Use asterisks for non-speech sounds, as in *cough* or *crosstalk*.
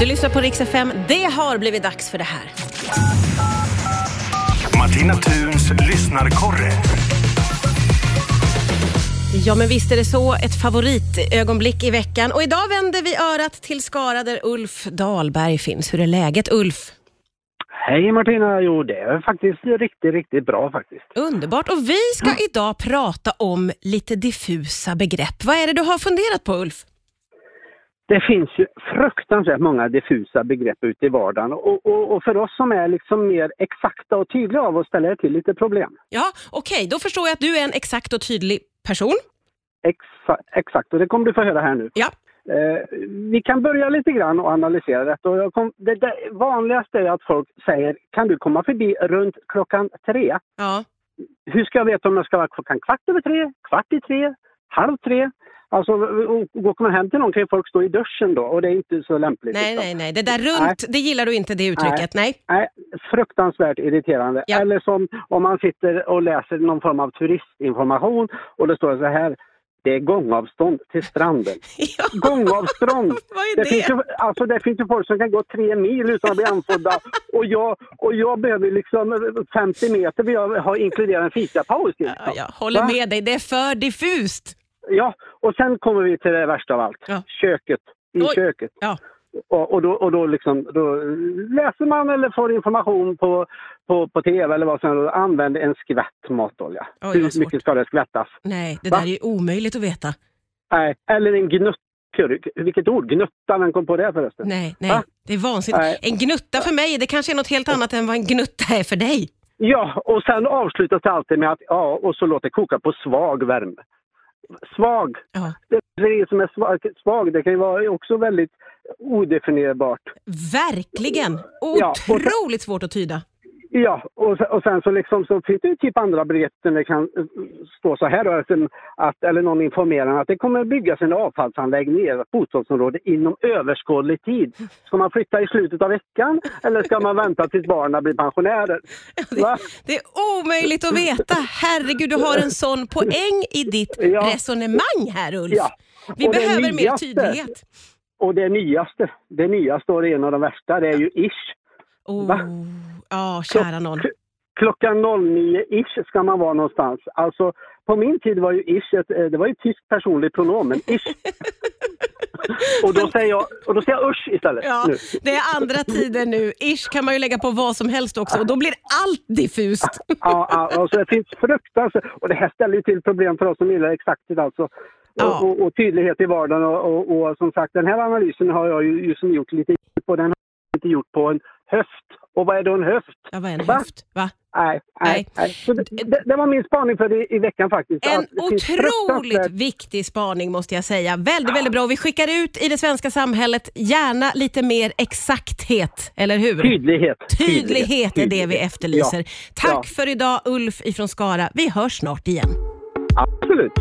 Du lyssnar på Rix FM. Det har blivit dags för det här. Martina Thuns lyssnarkorre. Ja, men visst är det så. Ett favoritögonblick i veckan. Och idag vänder vi örat till Skara där Ulf Dahlberg finns. Hur är läget, Ulf? Hej Martina! Jo, det är faktiskt riktigt, riktigt bra faktiskt. Underbart. Och vi ska idag prata om lite diffusa begrepp. Vad är det du har funderat på, Ulf? Det finns ju fruktansvärt många diffusa begrepp ute i vardagen och, och, och för oss som är liksom mer exakta och tydliga av oss ställer det till lite problem. Ja, okej. Då förstår jag att du är en exakt och tydlig person. Exa, exakt, och det kommer du få höra här nu. Ja. Eh, vi kan börja lite grann och analysera detta. Och kom, det, det vanligaste är att folk säger kan du komma förbi runt klockan tre? Ja. Hur ska jag veta om jag ska vara klockan kvart över tre, kvart i tre, halv tre? Alltså, går man hem till någon kan ju folk stå i duschen då och det är inte så lämpligt. Nej, liksom. nej, nej. Det där runt, det gillar du inte, det uttrycket. Nej. Nej, fruktansvärt irriterande. Ja. Eller som om man sitter och läser någon form av turistinformation och det står så här. Det är gångavstånd till stranden. *laughs* Ja. Gångavstånd! *laughs* Det det? finns, ju, alltså det finns ju folk som kan gå tre mil utan att bli anfodda och jag, och jag behöver liksom 50 meter vill jag ha inkluderat en fikapaus. Ja, Liksom. jag håller Va? med dig. Det är för diffust. Ja, och sen kommer vi till det värsta av allt. Ja. Köket. I Oj. köket. Ja. Och, och, då, och då, liksom, då läser man eller får information på, på, på tv eller vad som helst och använder en skvätt matolja. Oj, Hur mycket ska det skvättas? Nej, det Va? där är omöjligt att veta. Nej, eller en gnutt. Vilket ord? Gnutta, vem kom på det förresten? Nej, nej. Va? Det är vansinnigt. Nej. En gnutta för mig, det kanske är något helt annat än vad en gnutta är för dig. Ja, och sen avslutas det alltid med att ja, och så låt det koka på svag värme. Svag. Ja. Det som är svag, svag. Det kan ju vara också väldigt odefinierbart. Verkligen. Ja, och- Otroligt svårt att tyda. Ja, och sen, och sen så, liksom, så finns det ju typ andra där det kan eh, stå så här då, att, att, eller någon informerar att det kommer byggas en avfallsanläggning i ett bostadsområde inom överskådlig tid. Ska man flytta i slutet av veckan eller ska man vänta tills barnen blir pensionärer? Va? Det är omöjligt att veta. Herregud, du har en sån poäng i ditt Ja. resonemang här, Ulf. Ja. Vi det behöver mer tydlighet. Och det nyaste, det nyaste och det är en av de värsta, det är ju ish. Oh. Ja, kära någon. Klockan 09-ish ska man vara någonstans. Alltså, på min tid var ju ish ett, eh, det var ju tyskt personligt pronomen. *laughs* Ish. och, då säger jag, och då säger jag usch istället. Ja, Nu. det är andra tider nu. Ish kan man ju lägga på vad som helst också och då blir allt diffust. Ja, ja, alltså det finns fruktansvärt. Och det här ställer ju till problem för oss som gillar exakthet alltså. Ja. Och, och, och tydlighet i vardagen. Och, och, och som sagt, den här analysen har jag ju just gjort lite på. Den har jag inte gjort på en höft. Och vad är då en höft? Ja, vad är en Va? höft? Va? Nej, Nej. nej. Så det, det, var min spaning för i, i veckan faktiskt. En otroligt viktig spaning måste jag säga. Väldigt, väldigt bra. Vi skickar ut i det svenska samhället gärna lite mer exakthet, eller hur? Tydlighet. Tydlighet är det vi efterlyser. Ja. Tack Ja. för idag Ulf ifrån Skara. Vi hörs snart igen. Absolut.